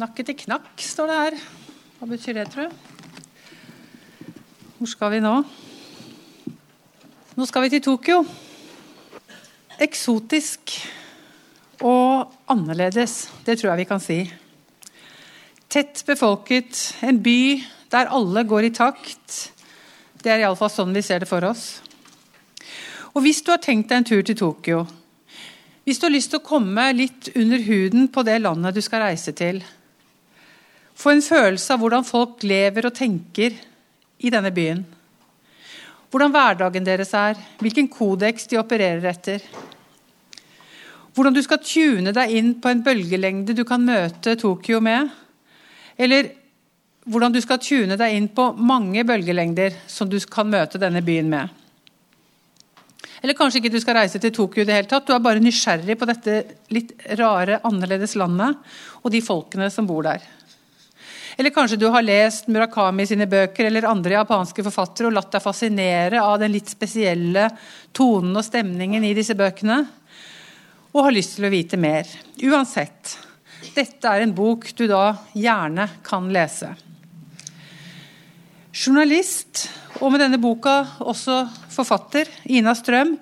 Nakke til knakk, står det her. Hva betyr det, tror du? Hvor skal vi nå? Nå skal vi til Tokyo. Eksotisk og annerledes, det tror jeg vi kan si. Tett befolket, en by der alle går i takt. Det er iallfall sånn vi ser det for oss. Og hvis du har tenkt deg en tur til Tokyo, hvis du har lyst til å komme litt under huden på det landet du skal reise til, få en følelse av hvordan folk lever og tenker i denne byen, hvordan hverdagen deres er, hvilken kodeks de opererer etter, hvordan du skal tune deg inn på en bølgelengde du kan møte Tokyo med, eller hvordan du skal tune deg inn på mange bølgelengder som du kan møte denne byen med. Eller kanskje ikke du skal reise til Tokyo i det hele tatt. Du er bare nysgjerrig på dette litt rare, annerledes landet og de folkene som bor der. Eller kanskje du har lest Murakami sine bøker eller andre japanske forfattere og latt deg fascinere av den litt spesielle tonen og stemningen i disse bøkene, og har lyst til å vite mer. Uansett, dette er en bok du da gjerne kan lese. Journalist, og med denne boka også forfatter, Ina Strøm,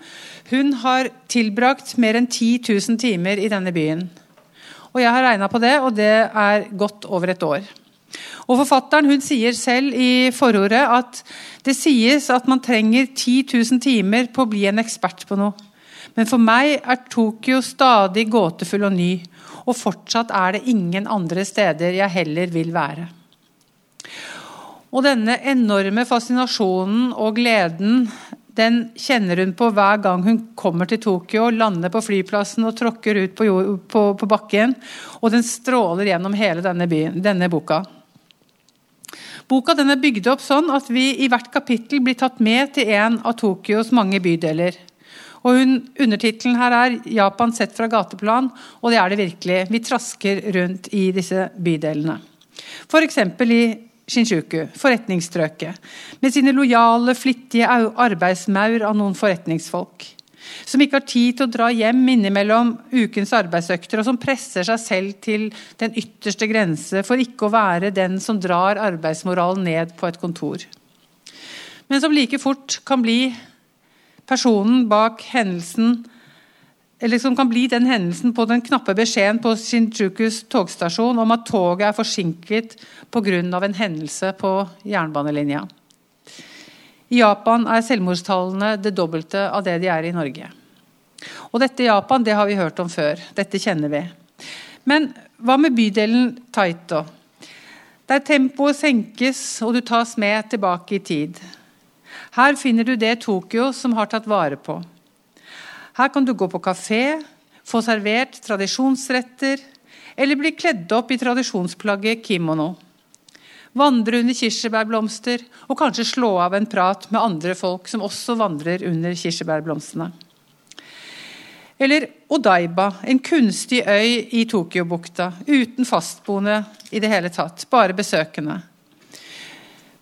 hun har tilbrakt mer enn 10 000 timer i denne byen. Og jeg har regna på det, og det er godt over et år. Og Forfatteren hun sier selv i forordet at det sies at man trenger 10 000 timer på å bli en ekspert på noe. Men for meg er Tokyo stadig gåtefull og ny, og fortsatt er det ingen andre steder jeg heller vil være. Og denne enorme fascinasjonen og gleden den kjenner hun på hver gang hun kommer til Tokyo, lander på flyplassen og tråkker ut på, på, på bakken. Og den stråler gjennom hele denne, byen, denne boka. Boka den er bygd opp sånn at vi i hvert kapittel blir tatt med til en av Tokyos mange bydeler. Og Undertittelen her er 'Japan sett fra gateplan', og det er det virkelig. Vi trasker rundt i disse bydelene. F.eks. i Shinjuku, forretningsstrøket, med sine lojale, flittige arbeidsmaur av noen forretningsfolk. Som ikke har tid til å dra hjem innimellom ukens arbeidsøkter, og som presser seg selv til den ytterste grense for ikke å være den som drar arbeidsmoralen ned på et kontor. Men som like fort kan bli personen bak hendelsen eller som kan bli den hendelsen på den knappe beskjeden på Shinjukus togstasjon om at toget er forsinket pga. en hendelse på jernbanelinja. I Japan er selvmordstallene det dobbelte av det de er i Norge. Og Dette Japan det har vi hørt om før. Dette kjenner vi. Men hva med bydelen Taito? Der tempoet senkes og du tas med tilbake i tid. Her finner du det Tokyo som har tatt vare på. Her kan du gå på kafé, få servert tradisjonsretter eller bli kledd opp i tradisjonsplagget kimono. Vandre under kirsebærblomster og kanskje slå av en prat med andre folk som også vandrer under kirsebærblomstene. Eller Odaiba, en kunstig øy i Tokyobukta, uten fastboende i det hele tatt, bare besøkende.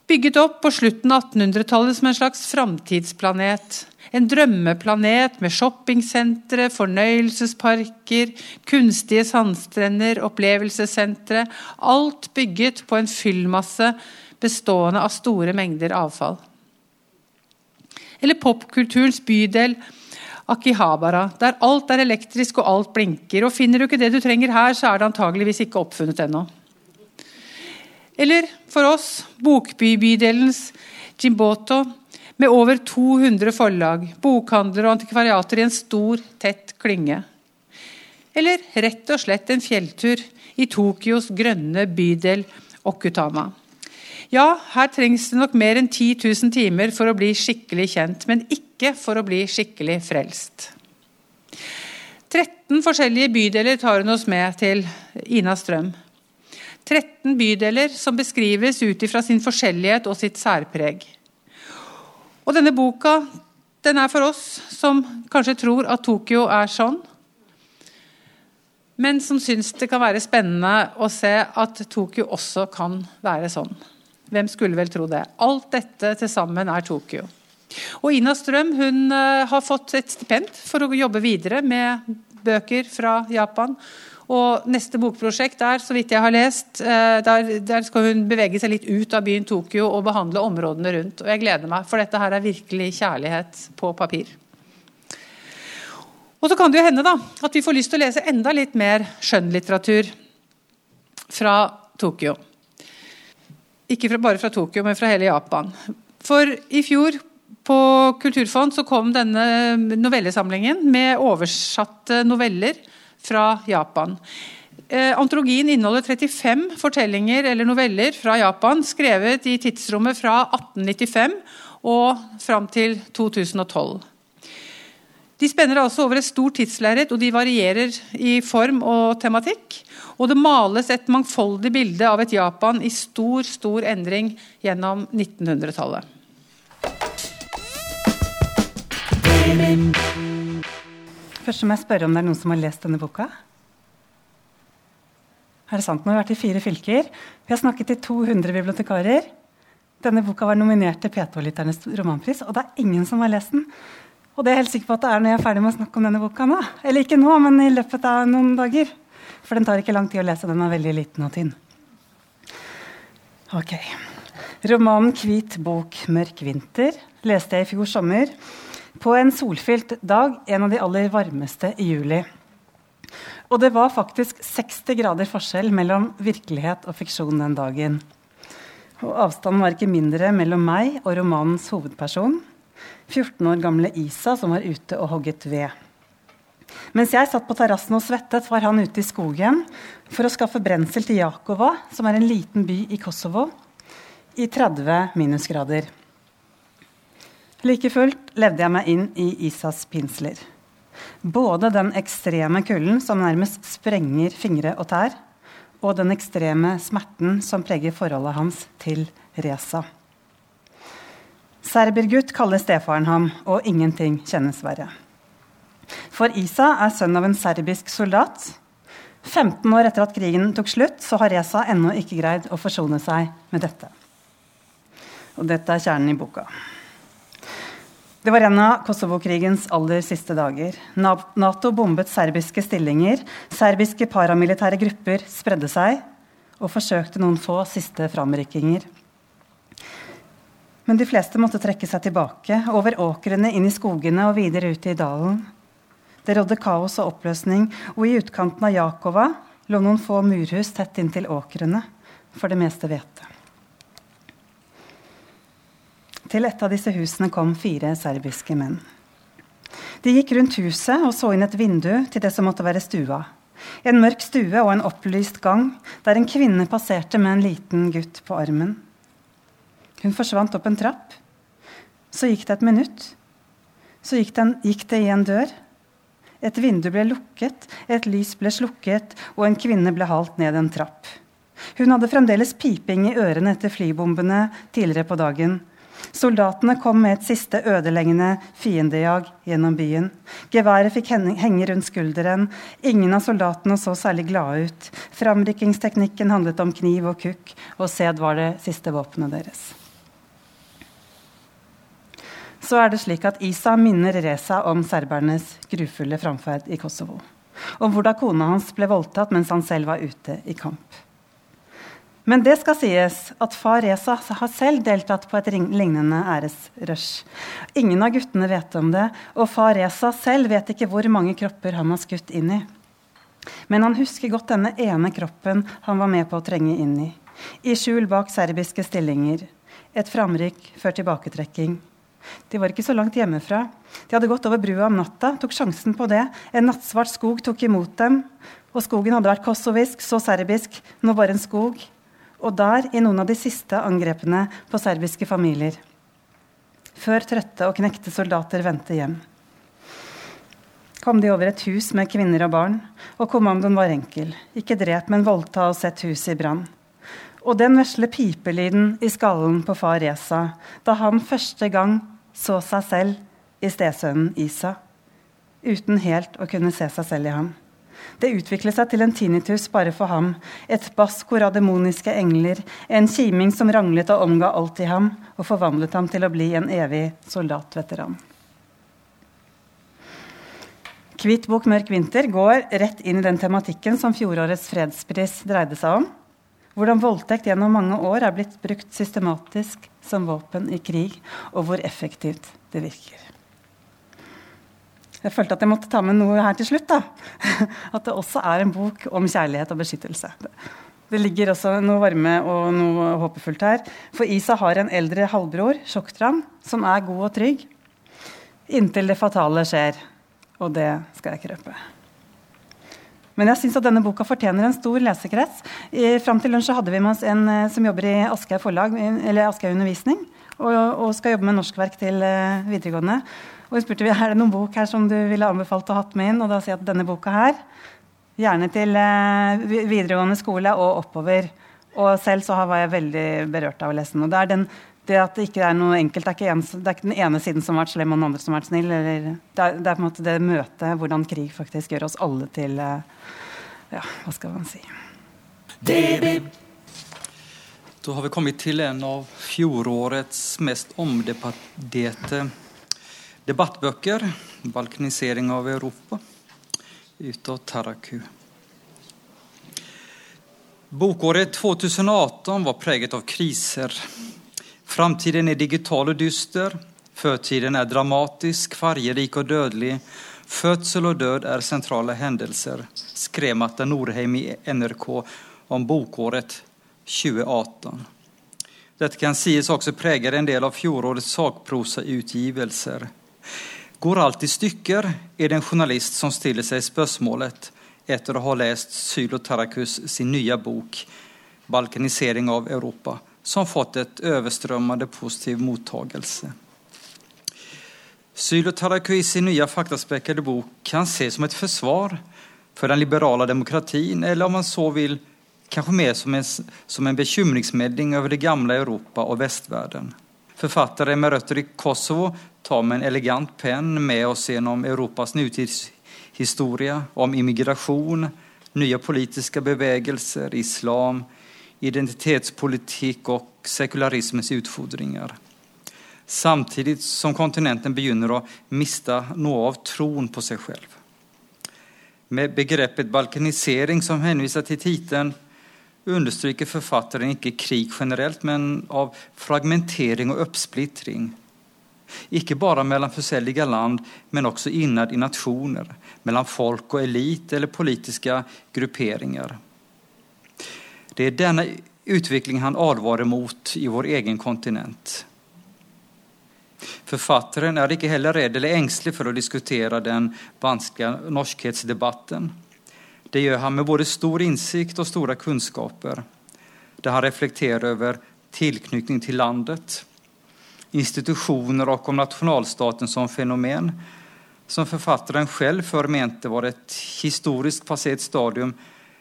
Bygget opp på slutten av 1800-tallet som en slags framtidsplanet en drømmeplanet med shoppingsentre, fornøyelsesparker, kunstige sandstrender, opplevelsessentre. Alt bygget på en fyllmasse bestående av store mengder avfall. Eller popkulturens bydel Akihabara, der alt er elektrisk og alt blinker. Og Finner du ikke det du trenger her, så er det antageligvis ikke oppfunnet ennå. Eller for oss, bokbybydelens Jimboto, med over 200 forlag, bokhandlere og antikvariater i en stor, tett klynge. Eller rett og slett en fjelltur i Tokyos grønne bydel Okutama. Ja, her trengs det nok mer enn 10 000 timer for å bli skikkelig kjent, men ikke for å bli skikkelig frelst. 13 forskjellige bydeler tar hun oss med til Ina Strøm. 13 bydeler som beskrives ut ifra sin forskjellighet og sitt særpreg. Og denne boka den er for oss som kanskje tror at Tokyo er sånn, men som syns det kan være spennende å se at Tokyo også kan være sånn. Hvem skulle vel tro det? Alt dette til sammen er Tokyo. Og Ina Strøm hun eh, har fått et stipend for å jobbe videre med bøker fra Japan. Og neste bokprosjekt er, så vidt jeg har lest, eh, der, der, skal hun bevege seg litt ut av byen Tokyo og behandle områdene rundt. Og jeg gleder meg, for dette her er virkelig kjærlighet på papir. Og så kan det jo hende da, at vi får lyst til å lese enda litt mer skjønnlitteratur fra Tokyo. Ikke fra, bare fra Tokyo, men fra hele Japan. For i fjor på Kulturfond så kom denne novellesamlingen med oversatte noveller fra Japan. Eh, antologien inneholder 35 fortellinger eller noveller fra Japan skrevet i tidsrommet fra 1895 og fram til 2012. De spenner altså over et stort tidslerret, og de varierer i form og tematikk. Og det males et mangfoldig bilde av et Japan i stor, stor endring gjennom 1900-tallet. Først må jeg spørre om det er noen som har lest denne boka. Er det sant? Nå har vi vært i fire fylker. Vi har snakket til 200 bibliotekarer. Denne boka var nominert til P2-lytternes romanpris, og det er ingen som har lest den. Og det er jeg helt sikker på at det er når jeg er ferdig med å snakke om denne boka nå. Eller ikke nå, men i løpet av noen dager. For den tar ikke lang tid å lese. Den er veldig liten og tynn. Ok. Romanen 'Hvit bok, mørk vinter' leste jeg i fjor sommer på en solfylt dag, en av de aller varmeste i juli. Og det var faktisk 60 grader forskjell mellom virkelighet og fiksjon den dagen. Og avstanden var ikke mindre mellom meg og romanens hovedperson, 14 år gamle Isa, som var ute og hogget ved. Mens jeg satt på terrassen og svettet, var han ute i skogen for å skaffe brensel til Jakova, som er en liten by i Kosovo, i 30 minusgrader. Like fullt levde jeg meg inn i Isas pinsler. Både den ekstreme kulden som nærmest sprenger fingre og tær, og den ekstreme smerten som preger forholdet hans til Reza. Serbergutt kaller stefaren ham, og ingenting kjennes verre. For Isa er sønn av en serbisk soldat. 15 år etter at krigen tok slutt, så har Reza ennå ikke greid å forsone seg med dette. Og dette er kjernen i boka. Det var en av Kosovo-krigens aller siste dager. Nato bombet serbiske stillinger. Serbiske paramilitære grupper spredde seg og forsøkte noen få siste framrykkinger. Men de fleste måtte trekke seg tilbake, over åkrene, inn i skogene og videre ut i dalen. Det rådde kaos og oppløsning, og i utkanten av Jakova lå noen få murhus tett inntil åkrene, for det meste hvete. Til et av disse husene kom fire serbiske menn. De gikk rundt huset og så inn et vindu til det som måtte være stua. En mørk stue og en opplyst gang der en kvinne passerte med en liten gutt på armen. Hun forsvant opp en trapp. Så gikk det et minutt. Så gikk det, gikk det i en dør. Et vindu ble lukket, et lys ble slukket, og en kvinne ble halt ned en trapp. Hun hadde fremdeles piping i ørene etter flybombene tidligere på dagen. Soldatene kom med et siste ødeleggende fiendejag gjennom byen. Geværet fikk henge rundt skulderen. Ingen av soldatene så særlig glade ut. Framrykkingsteknikken handlet om kniv og kukk, og sæd var det siste våpenet deres. Så er det slik at Isa minner Reza om serbernes grufulle framferd i Kosovo. Om hvordan kona hans ble voldtatt mens han selv var ute i kamp. Men det skal sies at far Reza har selv deltatt på et lignende æresrush. Ingen av guttene vet om det, og far Reza selv vet ikke hvor mange kropper han har skutt inn i. Men han husker godt denne ene kroppen han var med på å trenge inn i. I skjul bak serbiske stillinger. Et framrykk før tilbaketrekking. De var ikke så langt hjemmefra. De hadde gått over brua om natta, tok sjansen på det. En nattsvart skog tok imot dem. Og skogen hadde vært kosovisk, så serbisk, nå bare en skog og der i noen av de siste angrepene på serbiske familier. Før trøtte og knekte soldater vendte hjem. Kom de over et hus med kvinner og barn, og kommandoen var enkel. Ikke drep, men voldta og sett huset i brann. Og den vesle pipelyden i skallen på far Reza da han første gang så seg selv i stesønnen Isa, uten helt å kunne se seg selv i ham. Det utviklet seg til en tinnitus bare for ham, et basskor av demoniske engler, en kiming som ranglet og omga alt i ham, og forvandlet ham til å bli en evig soldatveteran. 'Hvit bok, mørk vinter' går rett inn i den tematikken som fjorårets fredspris dreide seg om. Hvordan voldtekt gjennom mange år er blitt brukt systematisk som våpen i krig, og hvor effektivt det virker. Jeg følte at jeg måtte ta med noe her til slutt. da. At det også er en bok om kjærlighet og beskyttelse. Det ligger også noe varme og noe håpefullt her. For Isa har en eldre halvbror, Sjoktran, som er god og trygg. Inntil det fatale skjer. Og det skal jeg ikke røpe. Men jeg syns at denne boka fortjener en stor lesekrets. Fram til lunsj hadde vi med oss en eh, som jobber i Aschehoug undervisning, og, og, skal jobbe med norskverk til uh, videregående. Og hun spurte er det noen bok her som du ville anbefalt å ha med inn. Og da sier jeg at denne boka her, gjerne til uh, videregående skole og oppover. Og selv så var jeg veldig berørt av å lese den. Og det er den det at det ikke er noe enkelt. Det er ikke, en, det er ikke den ene siden som har vært slem, og den andre som har vært snill. Eller, det, er, det, er, på en måte det møtet, hvordan krig faktisk gjør oss alle til eh, Ja, hva skal man si? Da har vi kommet til en av fjorårets mest omdebatterte debattbøker, 'Balkanisering av Europa', ut av Taraku. Bokåret 2018 var preget av kriser Framtiden er digital og dyster. Førtiden er dramatisk, fargerik og dødelig. Fødsel og død er sentrale hendelser, skrev Matta Norheim i NRK om bokåret 2018. Dette kan sies også preger en del av fjorårets sakprosautgivelser. Går alt i stykker, er det en journalist som stiller seg spørsmålet etter å ha lest Sylo Tarakus sin nye bok 'Balkanisering av Europa' som fått et overstrømmende positiv mottagelse. Sylo Tarakus sin nye faktaspekkede bok kan ses som et forsvar for den liberale demokratien, eller om man så vil, kanskje mer som en, som en bekymringsmelding over det gamle Europa og västvärlden. Författare med røtter i Kosovo tar med en elegant penn med oss gjennom Europas nutidshistorie om immigration, nye politiske bevegelser, islam, identitetspolitikk og sekularismens utfordringer. Samtidig som kontinenten begynner å miste noe av troen på seg selv. Med begrepet balkanisering som henviser til tittelen, understryker forfatteren ikke krig generelt, men av fragmentering og oppsplittring. Ikke bare mellom forskjellige land, men også innad i nasjoner, mellom folk og elite eller politiske grupperinger. Det er denne utviklingen han advarer mot i vår egen kontinent. Forfatteren er ikke heller redd eller engstelig for å diskutere den vanskelige norskhetsdebatten. Det gjør han med både stor innsikt og store kunnskaper, der han reflekterer over tilknytning til landet, institusjoner og om nasjonalstaten som fenomen, som forfatteren selv før mente var et historisk passert stadium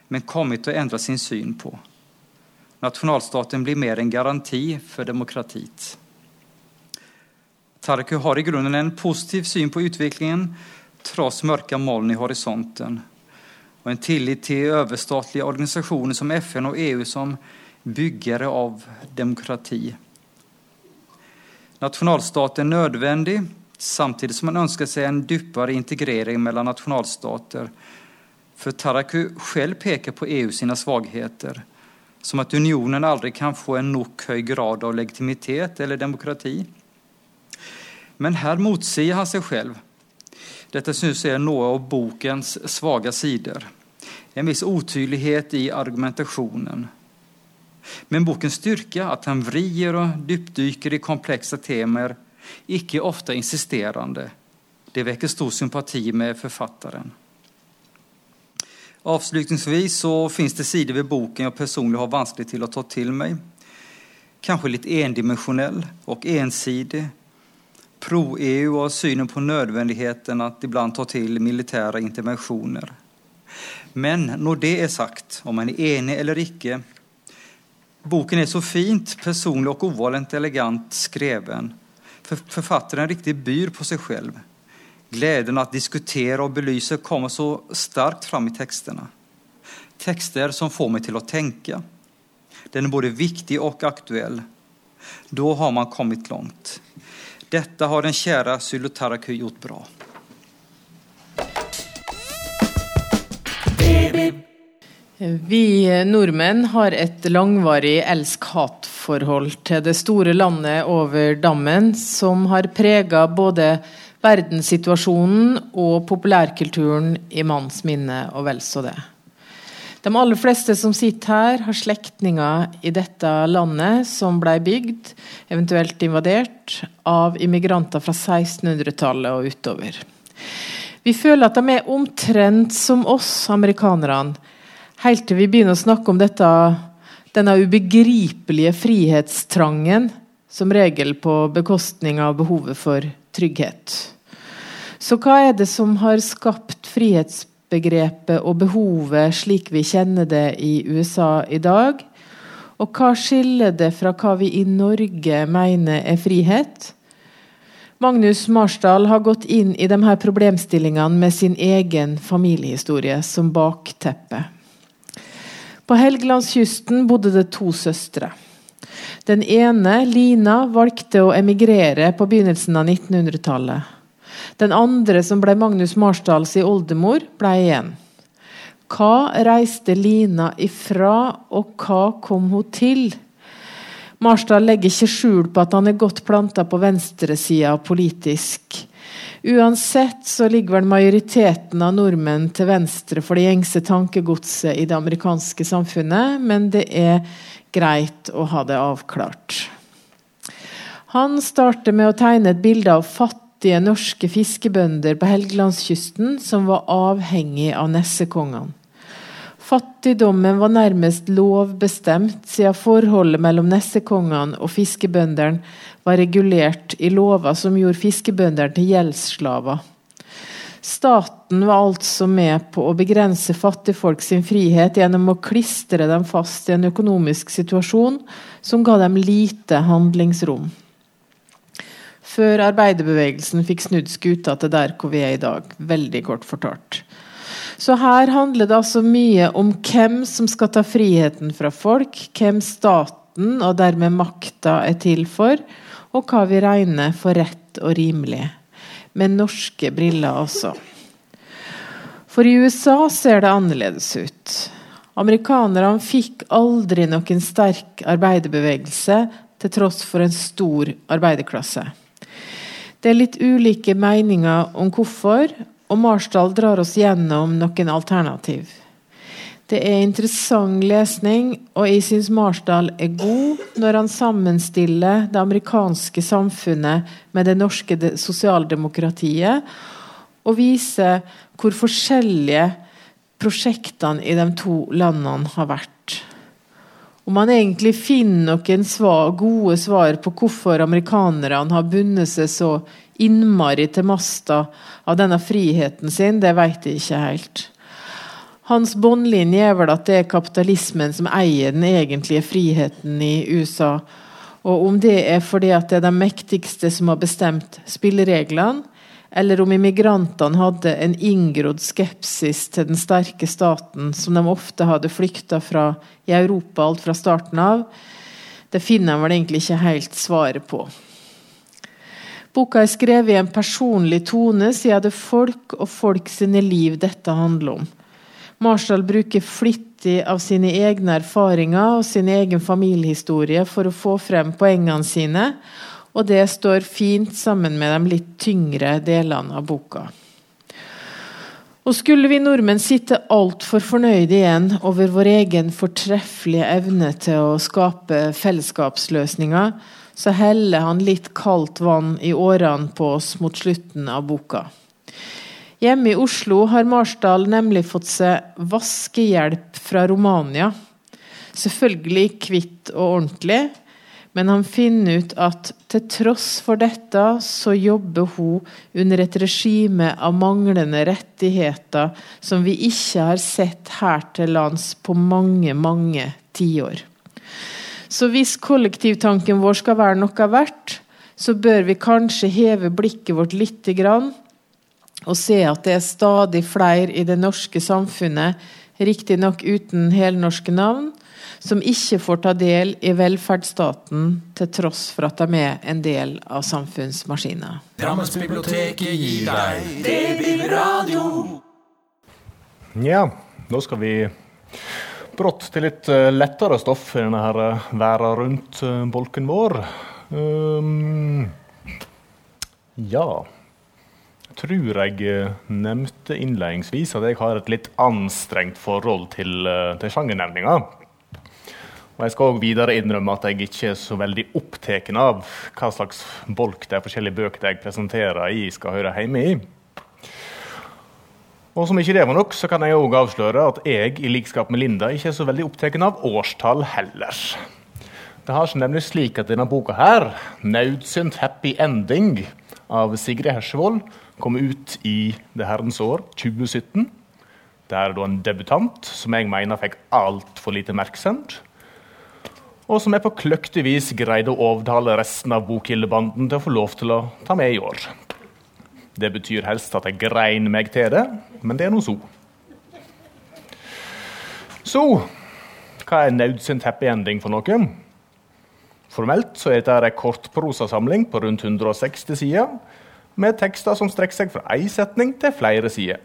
men kommet til å endre sin syn på. Nasjonalstaten blir mer en garanti for demokratiet. Tarku har i grunnen en positiv syn på utviklingen tross mørke moln i horisonten, og en tillit til overstatlige organisasjoner som FN og EU som byggere av demokrati. Nasjonalstaten er nødvendig, samtidig som man ønsker seg en dypere integrering mellom nasjonalstater for Taraku selv peker på EU sine svagheter, som at unionen aldri kan få en nok høy grad av legitimitet eller demokrati. Men her motsier han seg selv. Dette synes jeg er noe av bokens svake sider. En viss utydelighet i argumentasjonen. Men bokens styrke, at han vrir og dypdyker i komplekse temaer, ikke ofte insisterende, det vekker stor sympati med forfatteren. Avslutningsvis så fins det sider ved boken jeg personlig har vanskelig til å ta til meg. Kanskje litt endimensjonell og ensidig. Pro-EU og synen på nødvendigheten at iblant ta til militære intervensjoner. Men når det er sagt, om man er enig eller ikke Boken er så fint, personlig og ovalent elegant skreven. Forfatteren riktig byr på seg selv. Gleden att diskutere og belyse kommer så sterkt fram i tekstene. Tekster som får meg til å tenke. Den er både viktig og aktuell. Da har man kommet langt. Dette har den kjære Sylutaraku gjort bra. Vi nordmenn har et langvarig elsk-hat-forhold til det store landet over dammen, som har prega både verdenssituasjonen og populærkulturen i manns minne og vel så det. De aller fleste som sitter her, har slektninger i dette landet som ble bygd, eventuelt invadert, av immigranter fra 1600-tallet og utover. Vi føler at de er omtrent som oss amerikanerne Helt til vi begynner å snakke om dette, denne ubegripelige frihetstrangen, som regel på bekostning av behovet for trygghet. Så hva er det som har skapt frihetsbegrepet og behovet slik vi kjenner det i USA i dag? Og hva skiller det fra hva vi i Norge mener er frihet? Magnus Marsdal har gått inn i de her problemstillingene med sin egen familiehistorie som bakteppe. På Helgelandskysten bodde det to søstre. Den ene, Lina, valgte å emigrere på begynnelsen av 1900-tallet. Den andre, som ble Magnus Marsdals oldemor, ble igjen. Hva reiste Lina ifra, og hva kom hun til? Marsdal legger ikke skjul på at han er godt planta på venstresida politisk. Uansett så ligger vel majoriteten av nordmenn til venstre for det gjengse tankegodset i det amerikanske samfunnet, men det er greit å ha det avklart. Han starter med å tegne et bilde av fattige norske fiskebønder på Helgelandskysten som var avhengig av nessekongene. Fattigdommen var nærmest lovbestemt, siden forholdet mellom nessekongene og fiskebøndene var regulert i lover som gjorde fiskebøndene til gjeldsslaver. Staten var altså med på å begrense fattigfolk sin frihet gjennom å klistre dem fast i en økonomisk situasjon som ga dem lite handlingsrom. Før arbeiderbevegelsen fikk snudd skuta til der hvor vi er i dag. Veldig kort fortalt. Så her handler det altså mye om hvem som skal ta friheten fra folk, hvem staten og dermed makta er til for, og hva vi regner for rett og rimelig. Med norske briller også. For i USA ser det annerledes ut. Amerikanerne fikk aldri noen sterk arbeiderbevegelse til tross for en stor arbeiderklasse. Det er litt ulike meninger om hvorfor, og Marsdal drar oss gjennom noen alternativ. Det er interessant lesning, og jeg syns Marsdal er god når han sammenstiller det amerikanske samfunnet med det norske sosialdemokratiet, og viser hvor forskjellige prosjektene i de to landene har vært. Om man egentlig finner noen svar, gode svar på hvorfor amerikanerne har bundet seg så innmari til masta av denne friheten sin, det vet jeg ikke helt. Hans båndlinje er vel at det er kapitalismen som eier den egentlige friheten i USA. Og om det er fordi at det er de mektigste som har bestemt spillereglene, eller om immigrantene hadde en inngrodd skepsis til den sterke staten som de ofte hadde flykta fra i Europa alt fra starten av, det finner de vel egentlig ikke helt svaret på. Boka er skrevet i en personlig tone, siden det er folk og folk sine liv dette handler om. Marshall bruker flittig av sine egne erfaringer og sin egen familiehistorie for å få frem poengene sine, og det står fint sammen med de litt tyngre delene av boka. Og skulle vi nordmenn sitte altfor fornøyde igjen over vår egen fortreffelige evne til å skape fellesskapsløsninger, så heller han litt kaldt vann i årene på oss mot slutten av boka. Hjemme i Oslo har Marsdal nemlig fått seg vaskehjelp fra Romania. Selvfølgelig kvitt og ordentlig, men han finner ut at til tross for dette, så jobber hun under et regime av manglende rettigheter som vi ikke har sett her til lands på mange, mange tiår. Så hvis kollektivtanken vår skal være noe verdt, så bør vi kanskje heve blikket vårt litt grann, og se at det er stadig flere i det norske samfunnet, riktignok uten helnorske navn, som ikke får ta del i velferdsstaten til tross for at de er en del av samfunnsmaskina. Drammensbiblioteket gir deg DB-radio. Ja, nå skal vi brått til litt uh, lettere stoff i denne her uh, verden rundt uh, bolken vår. Um, ja tror jeg nevnte innledningsvis at jeg har et litt anstrengt forhold til, til sjangernevninga. Og Jeg skal også videre innrømme at jeg ikke er så veldig opptatt av hva slags bolk de forskjellige bøkene jeg presenterer i, skal høre hjemme i. Og som ikke det var nok, så kan jeg også avsløre at jeg i likskap med Linda ikke er så veldig opptatt av årstall heller. Det har seg nemlig slik at denne boka her, 'Naudsynt happy ending' av Sigrid Hersvold, kom ut i det herrens år 2017. Det er da en debutant som jeg mener fikk altfor lite merksemd. Og som jeg på kløktig vis greide å overtale resten av Bokhildebanden til å få lov til å ta med i år. Det betyr helst at jeg grein meg til det, men det er nå så. Så hva er nødsynt happy ending for noe? Formelt så er dette en kortprosasamling på rundt 160 sider, med tekster som strekker seg fra én setning til flere sider.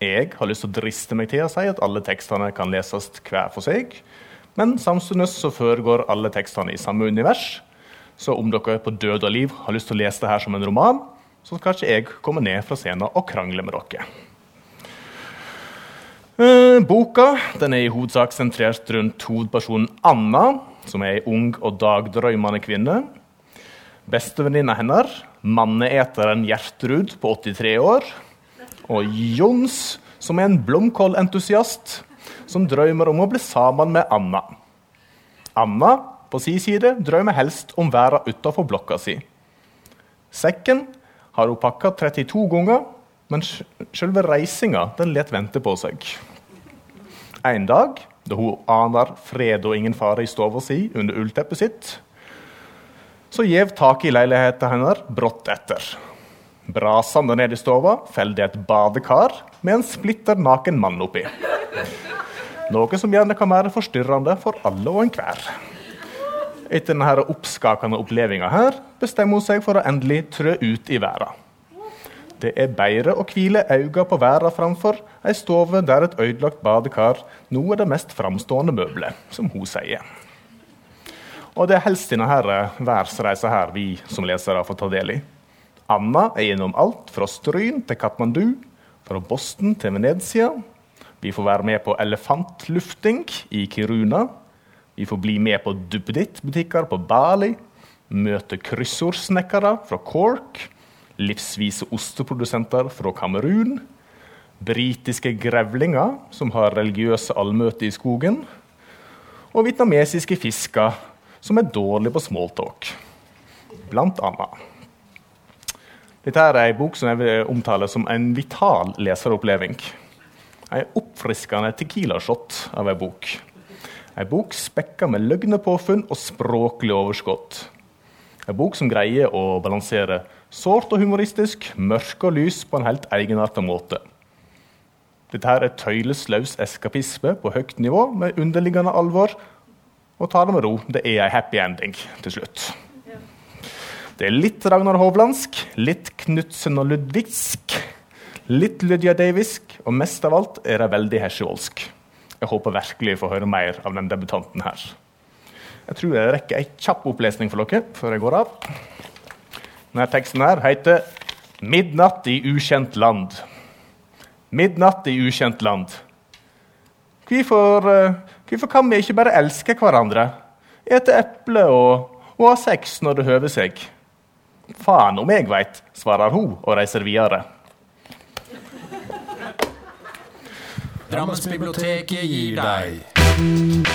Jeg har lyst til å driste meg til å si at alle tekstene kan leses hver for seg, men samtidig så foregår alle tekstene i samme univers. Så om dere på død og liv har lyst til å lese det her som en roman, så skal ikke jeg komme ned fra scenen og krangle med dere. Uh, boka den er i hovedsak sentrert rundt hovedpersonen Anna, som er ei ung og dagdrømmende kvinne. Bestevenninna hennes, manneeteren Gjertrud på 83 år. Og Jons, som er en blomkålentusiast som drømmer om å bli sammen med Anna. Anna på sin side drømmer helst om verden utenfor blokka si. Sekken har hun pakka 32 ganger, men selve reisinga den let vente på seg. En dag, da hun aner fred og ingen fare i stua si under ullteppet sitt, så gjev taket i leiligheten hennes brått etter. Brasende ned i stua faller det et badekar med en splitter naken mann oppi. Noe som gjerne kan være forstyrrende for alle og enhver. Etter denne oppskakende opplevelsen her, bestemmer hun seg for å endelig trø ut i verden. Det er bedre å hvile øynene på verden framfor ei stove der et ødelagt badekar nå er det mest framstående møbelet, som hun sier. Og det er helst denne verdensreisa her vi som lesere får ta del i. Anna er gjennom alt fra Stryn til Katmandu, fra Boston til Venezia. Vi får være med på elefantlufting i Kiruna, vi får bli med på duppeditt-butikker på Bali, møte kryssordsnekkere fra Cork, livsvise osteprodusenter fra Kamerun, britiske grevlinger som har religiøse allmøter i skogen, og vietnamesiske fisker som er dårlige på smalltalk, blant annet. Dette er ei bok som jeg vil omtale som en vital leseroppleving. Ei oppfriskende tequila-shot av ei bok. Ei bok spekka med løgnepåfunn og språklig overskudd. Ei bok som greier å balansere sårt og humoristisk, mørke og lys på en helt egenartet måte. Dette her er tøylesløs eskapisme på høyt nivå med underliggende alvor. Og ta det med ro, det er ei happy ending til slutt. Det er litt Ragnar Hovlandsk, litt Knutsen og Ludvigsk, litt Lydia Davisk, og mest av alt er det veldig hesjevoldsk. Jeg håper virkelig å få høre mer av den debutanten her. Jeg tror jeg rekker ei kjapp opplesning for dere før jeg går av. Denne teksten her heter 'Midnatt i ukjent land'. Midnatt i ukjent land. Hvorfor, uh, hvorfor kan vi ikke bare elske hverandre? Ete eple og, og ha sex når det høver seg? Faen om jeg veit, svarer hun og reiser videre. Drammensbiblioteket gir deg